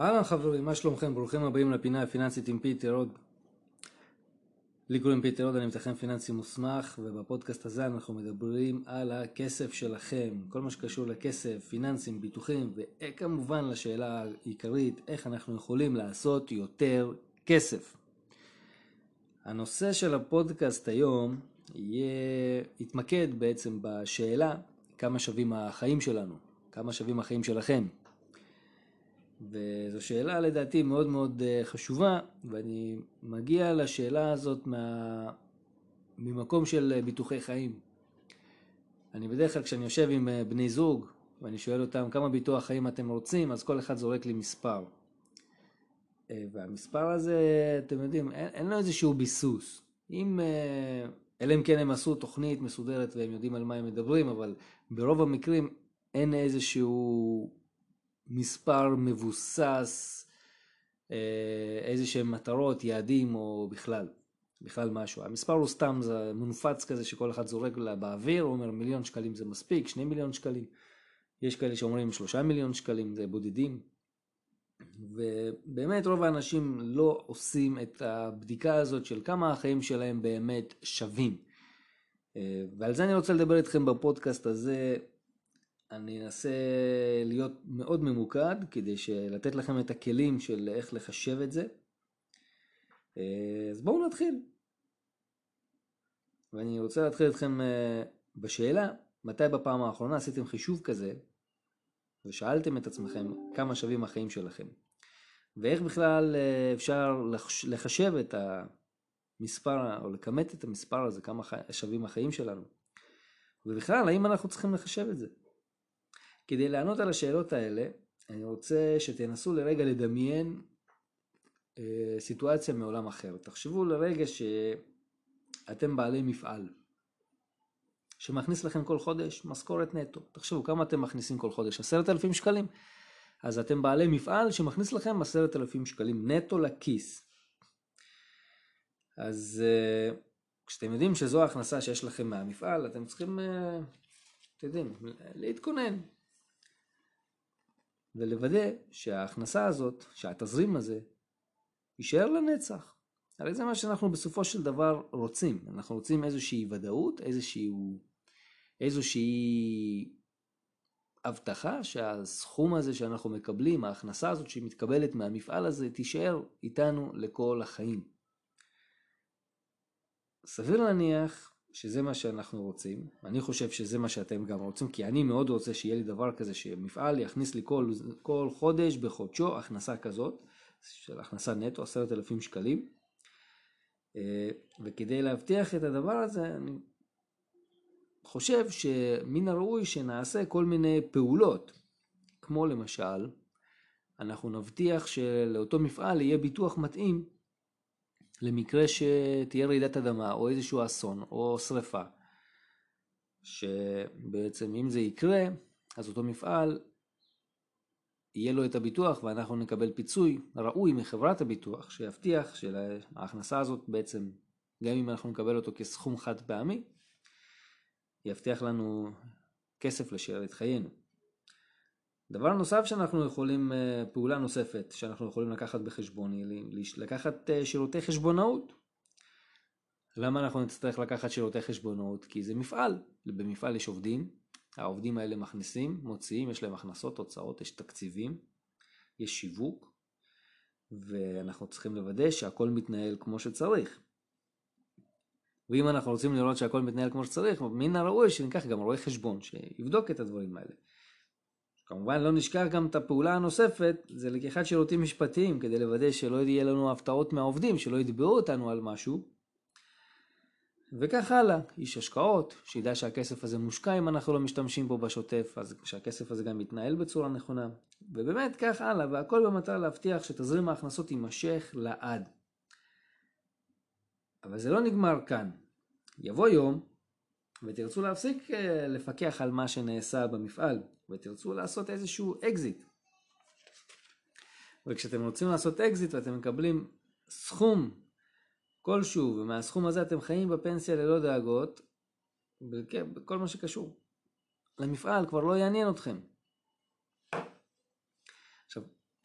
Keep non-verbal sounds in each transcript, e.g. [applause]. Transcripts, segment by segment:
אהלן חברים, מה שלומכם? ברוכים הבאים לפינה הפיננסית עם פיטר הוד. לי קוראים פיטר הוד, אני מתכנן פיננסי מוסמך, ובפודקאסט הזה אנחנו מדברים על הכסף שלכם, כל מה שקשור לכסף, פיננסים, ביטוחים, וכמובן לשאלה העיקרית, איך אנחנו יכולים לעשות יותר כסף. הנושא של הפודקאסט היום יהיה, יתמקד בעצם בשאלה כמה שווים החיים שלנו, כמה שווים החיים שלכם. וזו שאלה לדעתי מאוד מאוד אה, חשובה, ואני מגיע לשאלה הזאת מה... ממקום של ביטוחי חיים. אני בדרך כלל כשאני יושב עם אה, בני זוג ואני שואל אותם כמה ביטוח חיים אתם רוצים, אז כל אחד זורק לי מספר. אה, והמספר הזה, אתם יודעים, אין, אין לו איזשהו ביסוס. אם, אלא אם כן הם עשו תוכנית מסודרת והם יודעים על מה הם מדברים, אבל ברוב המקרים אין איזשהו מספר מבוסס, אה, איזה שהם מטרות, יעדים או בכלל, בכלל משהו. המספר הוא סתם, זה מונפץ כזה שכל אחד זורק לה באוויר, הוא אומר מיליון שקלים זה מספיק, שני מיליון שקלים. יש כאלה שאומרים שלושה מיליון שקלים, זה בודדים. ובאמת רוב האנשים לא עושים את הבדיקה הזאת של כמה החיים שלהם באמת שווים. אה, ועל זה אני רוצה לדבר איתכם בפודקאסט הזה אני אנסה להיות מאוד ממוקד כדי לתת לכם את הכלים של איך לחשב את זה. אה, אז בואו נתחיל. ואני רוצה להתחיל אתכם אה, בשאלה, מתי בפעם האחרונה עשיתם חישוב כזה ושאלתם את עצמכם כמה שווים החיים שלכם? ואיך בכלל אה, אפשר לחשב את המספר או לכמת את המספר הזה, כמה שווים החיים שלנו? ובכלל, האם אנחנו צריכים לחשב את זה? כדי לענות על השאלות האלה, אני רוצה שתנסו לרגע לדמיין אה, סיטואציה מעולם אחר. תחשבו לרגע שאתם בעלי מפעל, שמכניס לכם כל חודש משכורת נטו. תחשבו כמה אתם מכניסים כל חודש, עשרת אלפים שקלים. אז אתם בעלי מפעל שמכניס לכם עשרת אלפים שקלים נטו לכיס. אז uh, כשאתם יודעים שזו ההכנסה שיש לכם מהמפעל, אתם צריכים, uh, אתם יודעים, להתכונן. ולוודא שההכנסה הזאת, שהתזרים הזה, יישאר לנצח. הרי זה מה שאנחנו בסופו של דבר רוצים. אנחנו רוצים איזושהי ודאות, איזושהי, איזושהי הבטחה שהסכום הזה שאנחנו מקבלים, ההכנסה הזאת שמתקבלת מהמפעל הזה, תישאר איתנו לכל החיים. סביר להניח שזה מה שאנחנו רוצים, אני חושב שזה מה שאתם גם רוצים, כי אני מאוד רוצה שיהיה לי דבר כזה, שמפעל יכניס לי כל, כל חודש בחודשו הכנסה כזאת, של הכנסה נטו, עשרת אלפים שקלים, אה, וכדי להבטיח את הדבר הזה, אני חושב שמן הראוי שנעשה כל מיני פעולות, כמו למשל, אנחנו נבטיח שלאותו מפעל יהיה ביטוח מתאים למקרה שתהיה רעידת אדמה או איזשהו אסון או שריפה, שבעצם אם זה יקרה, אז אותו מפעל יהיה לו את הביטוח ואנחנו נקבל פיצוי ראוי מחברת הביטוח שיבטיח שההכנסה הזאת בעצם, גם אם אנחנו נקבל אותו כסכום חד פעמי, יבטיח לנו כסף לשאר חיינו. דבר נוסף שאנחנו יכולים, אה, פעולה נוספת שאנחנו יכולים לקחת בחשבון היא לקחת אה, שירותי חשבונאות. למה אנחנו נצטרך לקחת שירותי חשבונאות? כי זה מפעל, במפעל יש עובדים, העובדים האלה מכניסים, מוציאים, יש להם הכנסות, הוצאות, יש תקציבים, יש שיווק, ואנחנו צריכים לוודא שהכל מתנהל כמו שצריך. ואם אנחנו רוצים לראות שהכל מתנהל כמו שצריך, מן הראוי שניקח גם רואה חשבון שיבדוק את הדברים האלה. כמובן לא נשכח גם את הפעולה הנוספת, זה לקיחת שירותים משפטיים, כדי לוודא שלא יהיה לנו הפתעות מהעובדים, שלא יתבעו אותנו על משהו. וכך הלאה, איש השקעות, שידע שהכסף הזה מושקע אם אנחנו לא משתמשים בו בשוטף, אז שהכסף הזה גם יתנהל בצורה נכונה. ובאמת כך הלאה, והכל במטרה להבטיח שתזרים ההכנסות יימשך לעד. אבל זה לא נגמר כאן. יבוא יום ותרצו להפסיק אה, לפקח על מה שנעשה במפעל. ותרצו לעשות איזשהו אקזיט. וכשאתם רוצים לעשות אקזיט ואתם מקבלים סכום כלשהו, ומהסכום הזה אתם חיים בפנסיה ללא דאגות, בכל מה שקשור למפעל כבר לא יעניין אתכם. עכשיו,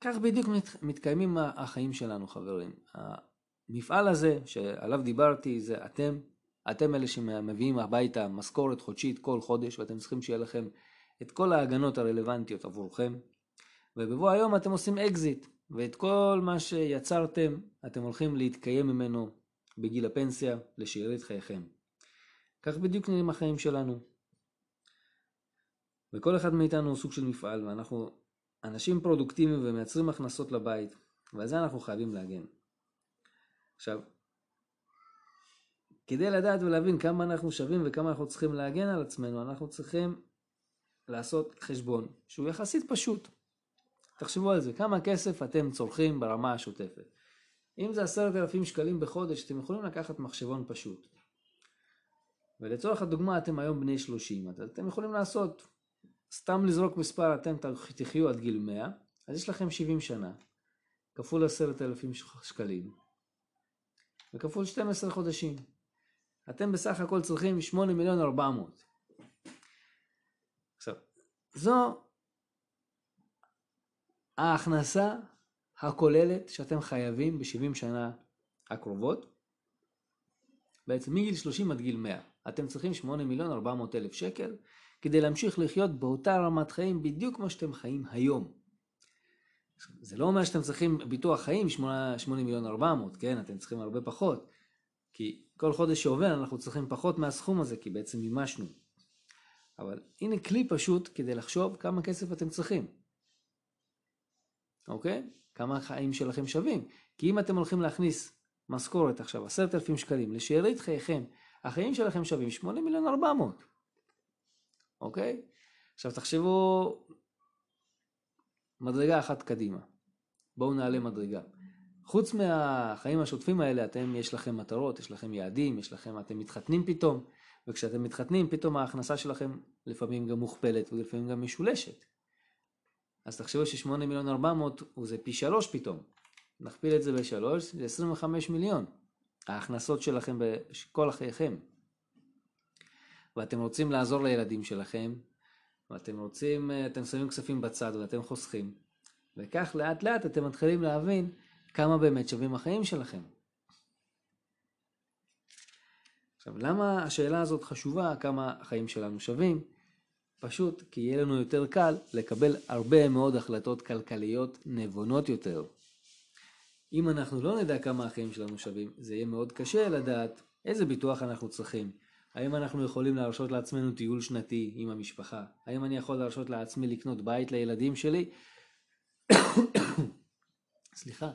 כך בדיוק מת, מתקיימים החיים שלנו, חברים. המפעל הזה שעליו דיברתי זה אתם, אתם אלה שמביאים הביתה משכורת חודשית כל חודש ואתם צריכים שיהיה לכם את כל ההגנות הרלוונטיות עבורכם. ובבוא היום אתם עושים אקזיט, ואת כל מה שיצרתם אתם הולכים להתקיים ממנו בגיל הפנסיה לשארית חייכם. כך בדיוק נראים החיים שלנו. וכל אחד מאיתנו הוא סוג של מפעל, ואנחנו אנשים פרודוקטיביים ומייצרים הכנסות לבית, ועל זה אנחנו חייבים להגן. עכשיו, כדי לדעת ולהבין כמה אנחנו שווים וכמה אנחנו צריכים להגן על עצמנו, אנחנו צריכים לעשות חשבון שהוא יחסית פשוט. תחשבו על זה, כמה כסף אתם צורכים ברמה השוטפת. אם זה עשרת אלפים שקלים בחודש, אתם יכולים לקחת מחשבון פשוט. ולצורך הדוגמה, אתם היום בני 30, אז אתם יכולים לעשות, סתם לזרוק מספר, אתם תחיו עד גיל 100, אז יש לכם 70 שנה, כפול עשרת אלפים שקלים, וכפול 12 חודשים. אתם בסך הכל צריכים 8 מיליון 400. עכשיו, זו ההכנסה הכוללת שאתם חייבים ב-70 שנה הקרובות, בעצם מגיל 30 עד גיל 100. אתם צריכים 8 מיליון 400 אלף שקל כדי להמשיך לחיות באותה רמת חיים בדיוק כמו שאתם חיים היום. זה לא אומר שאתם צריכים ביטוח חיים 8, 8 מיליון 400, כן? אתם צריכים הרבה פחות. כי כל חודש שעובר אנחנו צריכים פחות מהסכום הזה, כי בעצם מימשנו. אבל הנה כלי פשוט כדי לחשוב כמה כסף אתם צריכים. אוקיי? כמה החיים שלכם שווים. כי אם אתם הולכים להכניס משכורת עכשיו, עשרת אלפים שקלים, לשארית חייכם, החיים שלכם שווים שמונה מיליון ארבע מאות. אוקיי? עכשיו תחשבו מדרגה אחת קדימה. בואו נעלה מדרגה. חוץ מהחיים השוטפים האלה, אתם, יש לכם מטרות, יש לכם יעדים, יש לכם, אתם מתחתנים פתאום, וכשאתם מתחתנים, פתאום ההכנסה שלכם לפעמים גם מוכפלת ולפעמים גם משולשת. אז תחשבו ש-8 מיליון 400 זה פי 3 פתאום. נכפיל את זה ב-3, זה 25 מיליון. ההכנסות שלכם בכל חייכם. ואתם רוצים לעזור לילדים שלכם, ואתם רוצים, אתם שמים כספים בצד ואתם חוסכים. וכך לאט לאט אתם מתחילים להבין כמה באמת שווים החיים שלכם. עכשיו, למה השאלה הזאת חשובה, כמה החיים שלנו שווים? פשוט כי יהיה לנו יותר קל לקבל הרבה מאוד החלטות כלכליות נבונות יותר. אם אנחנו לא נדע כמה החיים שלנו שווים, זה יהיה מאוד קשה לדעת איזה ביטוח אנחנו צריכים. האם אנחנו יכולים להרשות לעצמנו טיול שנתי עם המשפחה? האם אני יכול להרשות לעצמי לקנות בית לילדים שלי? [coughs] סליחה.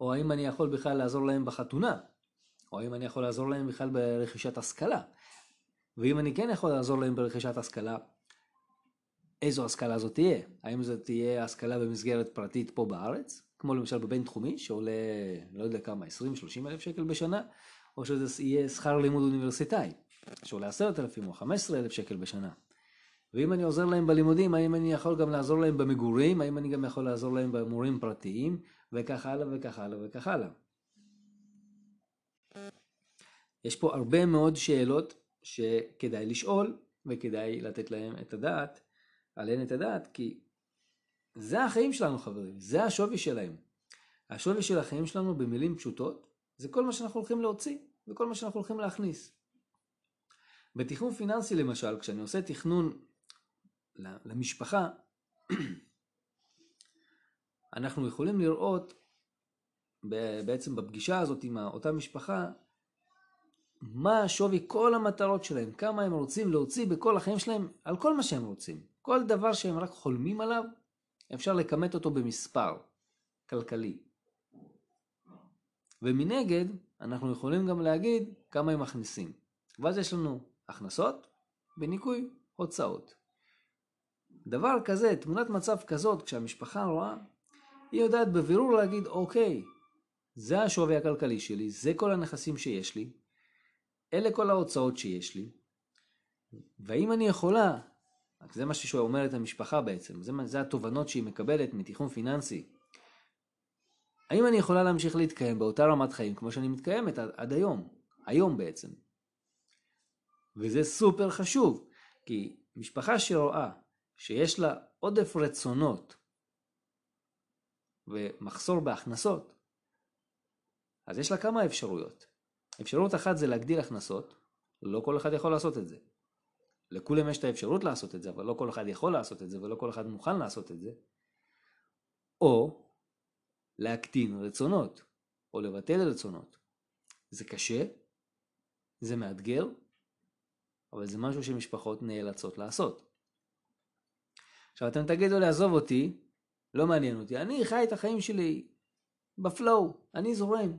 או האם אני יכול בכלל לעזור להם בחתונה? או האם אני יכול לעזור להם בכלל ברכישת השכלה? ואם אני כן יכול לעזור להם ברכישת השכלה, איזו השכלה זאת תהיה. האם זאת תהיה השכלה במסגרת פרטית פה בארץ, כמו למשל בבינתחומי, שעולה, לא יודע כמה, 20-30 אלף שקל בשנה, או שזה יהיה שכר לימוד אוניברסיטאי, שעולה 10,000 או 15,000 שקל בשנה. ואם אני עוזר להם בלימודים, האם אני יכול גם לעזור להם במגורים, האם אני גם יכול לעזור להם במורים פרטיים, וכך הלאה וכך הלאה וכך הלאה. יש פה הרבה מאוד שאלות שכדאי לשאול וכדאי לתת להם את הדעת עליהן את הדעת, כי זה החיים שלנו חברים, זה השווי שלהם. השווי של החיים שלנו במילים פשוטות, זה כל מה שאנחנו הולכים להוציא וכל מה שאנחנו הולכים להכניס. בתכנון פיננסי למשל, כשאני עושה תכנון למשפחה, [clears throat] אנחנו יכולים לראות בעצם בפגישה הזאת עם אותה משפחה, מה שווי כל המטרות שלהם, כמה הם רוצים להוציא בכל החיים שלהם על כל מה שהם רוצים. כל דבר שהם רק חולמים עליו, אפשר לכמת אותו במספר כלכלי. ומנגד, אנחנו יכולים גם להגיד כמה הם מכניסים. ואז יש לנו הכנסות בניכוי הוצאות. דבר כזה, תמונת מצב כזאת, כשהמשפחה רואה, היא יודעת בבירור להגיד, אוקיי, זה השווי הכלכלי שלי, זה כל הנכסים שיש לי, אלה כל ההוצאות שיש לי, והאם אני יכולה זה מה שאומרת המשפחה בעצם, זה, זה התובנות שהיא מקבלת מתיכון פיננסי. האם אני יכולה להמשיך להתקיים באותה רמת חיים כמו שאני מתקיימת עד, עד היום, היום בעצם. וזה סופר חשוב, כי משפחה שרואה שיש לה עודף רצונות ומחסור בהכנסות, אז יש לה כמה אפשרויות. אפשרות אחת זה להגדיל הכנסות, לא כל אחד יכול לעשות את זה. לכולם יש את האפשרות לעשות את זה, אבל לא כל אחד יכול לעשות את זה, ולא כל אחד מוכן לעשות את זה. או להקטין רצונות, או לבטל רצונות. זה קשה, זה מאתגר, אבל זה משהו שמשפחות נאלצות לעשות. עכשיו אתם תגידו לעזוב אותי, לא מעניין אותי, אני חי את החיים שלי בפלואו, אני זורם.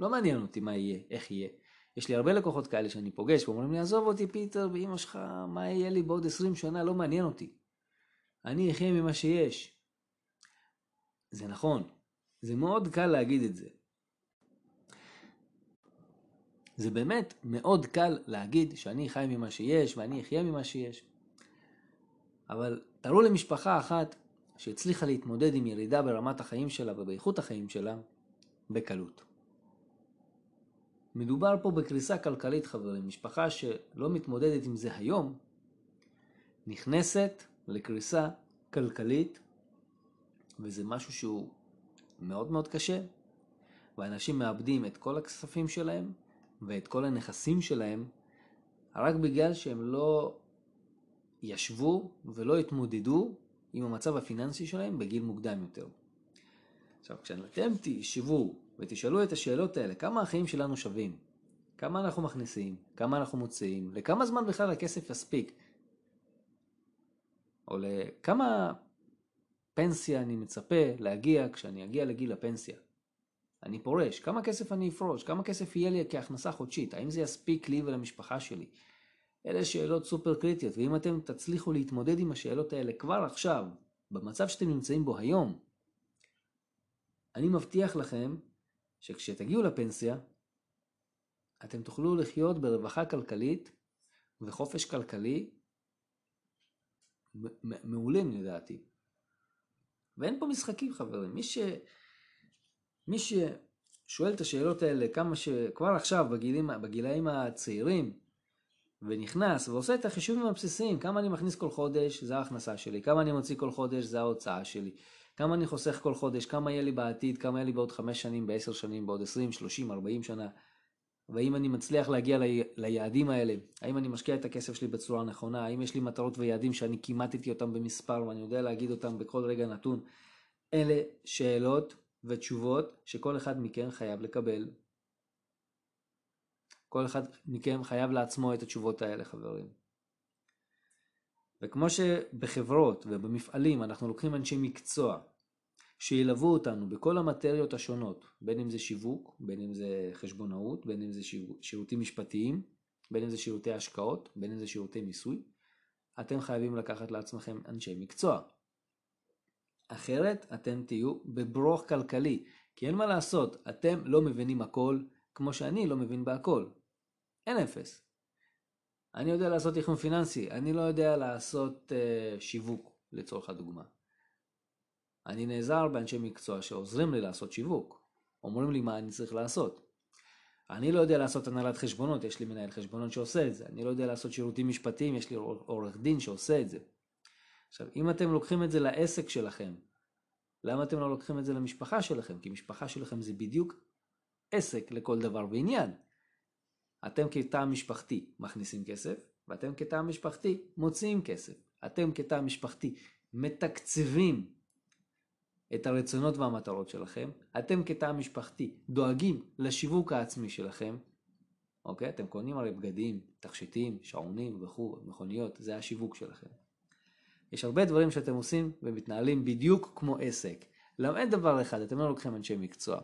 לא מעניין אותי מה יהיה, איך יהיה. יש לי הרבה לקוחות כאלה שאני פוגש ואומרים לי, עזוב אותי פיטר ואימא שלך, מה יהיה לי בעוד 20 שנה, לא מעניין אותי. אני אחיה ממה שיש. זה נכון, זה מאוד קל להגיד את זה. זה באמת מאוד קל להגיד שאני חי ממה שיש ואני אחיה ממה שיש. אבל תראו למשפחה אחת שהצליחה להתמודד עם ירידה ברמת החיים שלה ובאיכות החיים שלה בקלות. מדובר פה בקריסה כלכלית חברים, משפחה שלא מתמודדת עם זה היום, נכנסת לקריסה כלכלית וזה משהו שהוא מאוד מאוד קשה, ואנשים מאבדים את כל הכספים שלהם ואת כל הנכסים שלהם רק בגלל שהם לא ישבו ולא התמודדו עם המצב הפיננסי שלהם בגיל מוקדם יותר. עכשיו, כשאתם תשבו ותשאלו את השאלות האלה, כמה החיים שלנו שווים? כמה אנחנו מכניסים? כמה אנחנו מוציאים? לכמה זמן בכלל הכסף יספיק? או לכמה פנסיה אני מצפה להגיע כשאני אגיע לגיל הפנסיה? אני פורש, כמה כסף אני אפרוש? כמה כסף יהיה לי כהכנסה חודשית? האם זה יספיק לי ולמשפחה שלי? אלה שאלות סופר קריטיות, ואם אתם תצליחו להתמודד עם השאלות האלה כבר עכשיו, במצב שאתם נמצאים בו היום, אני מבטיח לכם שכשתגיעו לפנסיה, אתם תוכלו לחיות ברווחה כלכלית וחופש כלכלי מעולים לדעתי. ואין פה משחקים חברים, מי, ש... מי ששואל את השאלות האלה כמה שכבר עכשיו בגילים, בגילאים הצעירים ונכנס ועושה את החישובים הבסיסיים, כמה אני מכניס כל חודש, זה ההכנסה שלי, כמה אני מוציא כל חודש, זה ההוצאה שלי, כמה אני חוסך כל חודש, כמה יהיה לי בעתיד, כמה יהיה לי בעוד חמש שנים, בעשר שנים, בעוד עשרים, שלושים, ארבעים שנה, והאם אני מצליח להגיע ל... ליעדים האלה, האם אני משקיע את הכסף שלי בצורה נכונה, האם יש לי מטרות ויעדים שאני כימטתי אותם במספר ואני יודע להגיד אותם בכל רגע נתון. אלה שאלות ותשובות שכל אחד מכם חייב לקבל. כל אחד מכם חייב לעצמו את התשובות האלה חברים. וכמו שבחברות ובמפעלים אנחנו לוקחים אנשי מקצוע שילוו אותנו בכל המטריות השונות, בין אם זה שיווק, בין אם זה חשבונאות, בין אם זה שירותים משפטיים, בין אם זה שירותי השקעות, בין אם זה שירותי מיסוי, אתם חייבים לקחת לעצמכם אנשי מקצוע. אחרת אתם תהיו בברוך כלכלי, כי אין מה לעשות, אתם לא מבינים הכל כמו שאני לא מבין בהכל. אין אפס. אני יודע לעשות תכנון פיננסי, אני לא יודע לעשות uh, שיווק לצורך הדוגמה. אני נעזר באנשי מקצוע שעוזרים לי לעשות שיווק, אומרים לי מה אני צריך לעשות. אני לא יודע לעשות הנהלת חשבונות, יש לי מנהל חשבונות שעושה את זה. אני לא יודע לעשות שירותים משפטיים, יש לי עורך דין שעושה את זה. עכשיו, אם אתם לוקחים את זה לעסק שלכם, למה אתם לא לוקחים את זה למשפחה שלכם? כי משפחה שלכם זה בדיוק עסק לכל דבר ועניין. אתם כתא משפחתי מכניסים כסף, ואתם כתא משפחתי מוציאים כסף. אתם כתא משפחתי מתקצבים את הרצונות והמטרות שלכם, אתם כתא משפחתי דואגים לשיווק העצמי שלכם, אוקיי? אתם קונים הרי בגדים, תכשיטים, שעונים וכו', מכוניות, זה השיווק שלכם. יש הרבה דברים שאתם עושים ומתנהלים בדיוק כמו עסק. למעט דבר אחד, אתם לא לוקחים אנשי מקצוע.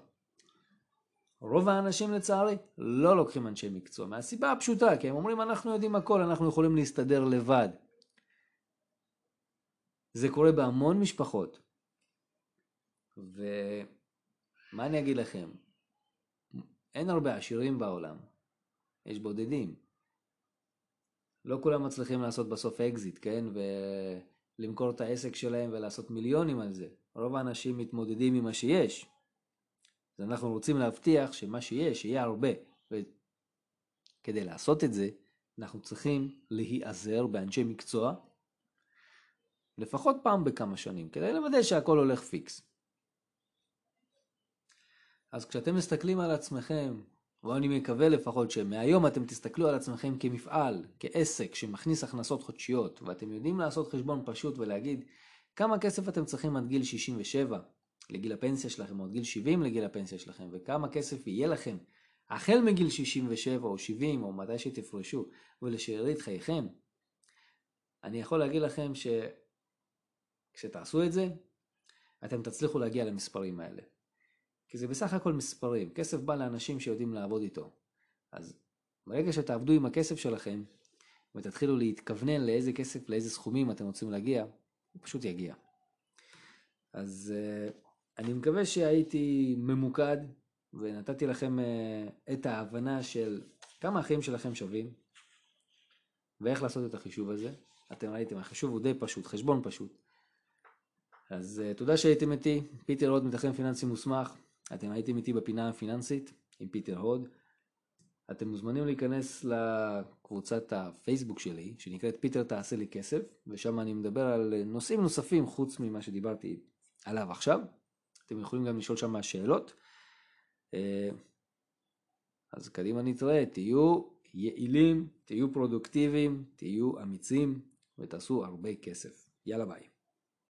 רוב האנשים לצערי לא לוקחים אנשי מקצוע, מהסיבה הפשוטה, כי הם אומרים אנחנו יודעים הכל, אנחנו יכולים להסתדר לבד. זה קורה בהמון משפחות. ומה אני אגיד לכם? אין הרבה עשירים בעולם, יש בודדים. לא כולם מצליחים לעשות בסוף אקזיט, כן? ולמכור את העסק שלהם ולעשות מיליונים על זה. רוב האנשים מתמודדים עם מה שיש. אז אנחנו רוצים להבטיח שמה שיש יהיה הרבה. וכדי לעשות את זה, אנחנו צריכים להיעזר באנשי מקצוע לפחות פעם בכמה שנים, כדי לוודא שהכל הולך פיקס. אז כשאתם מסתכלים על עצמכם, ואני מקווה לפחות שמהיום אתם תסתכלו על עצמכם כמפעל, כעסק שמכניס הכנסות חודשיות, ואתם יודעים לעשות חשבון פשוט ולהגיד כמה כסף אתם צריכים עד גיל 67 לגיל הפנסיה שלכם, או עד גיל 70 לגיל הפנסיה שלכם, וכמה כסף יהיה לכם החל מגיל 67 או 70 או מתי שתפרשו ולשארית חייכם, אני יכול להגיד לכם שכשתעשו את זה, אתם תצליחו להגיע למספרים האלה. כי זה בסך הכל מספרים, כסף בא לאנשים שיודעים לעבוד איתו. אז ברגע שתעבדו עם הכסף שלכם ותתחילו להתכוונן לאיזה כסף, לאיזה סכומים אתם רוצים להגיע, הוא פשוט יגיע. אז uh, אני מקווה שהייתי ממוקד ונתתי לכם uh, את ההבנה של כמה החיים שלכם שווים ואיך לעשות את החישוב הזה. אתם ראיתם, החישוב הוא די פשוט, חשבון פשוט. אז uh, תודה שהייתם איתי, פיטר הוד מתכנן פיננסי מוסמך, אתם הייתם איתי בפינה הפיננסית עם פיטר הוד. אתם מוזמנים להיכנס לקבוצת הפייסבוק שלי, שנקראת פיטר תעשה לי כסף, ושם אני מדבר על נושאים נוספים חוץ ממה שדיברתי עליו עכשיו. אתם יכולים גם לשאול שם שאלות. אה, אז קדימה נתראה, תהיו יעילים, תהיו פרודוקטיביים, תהיו אמיצים ותעשו הרבה כסף. יאללה ביי.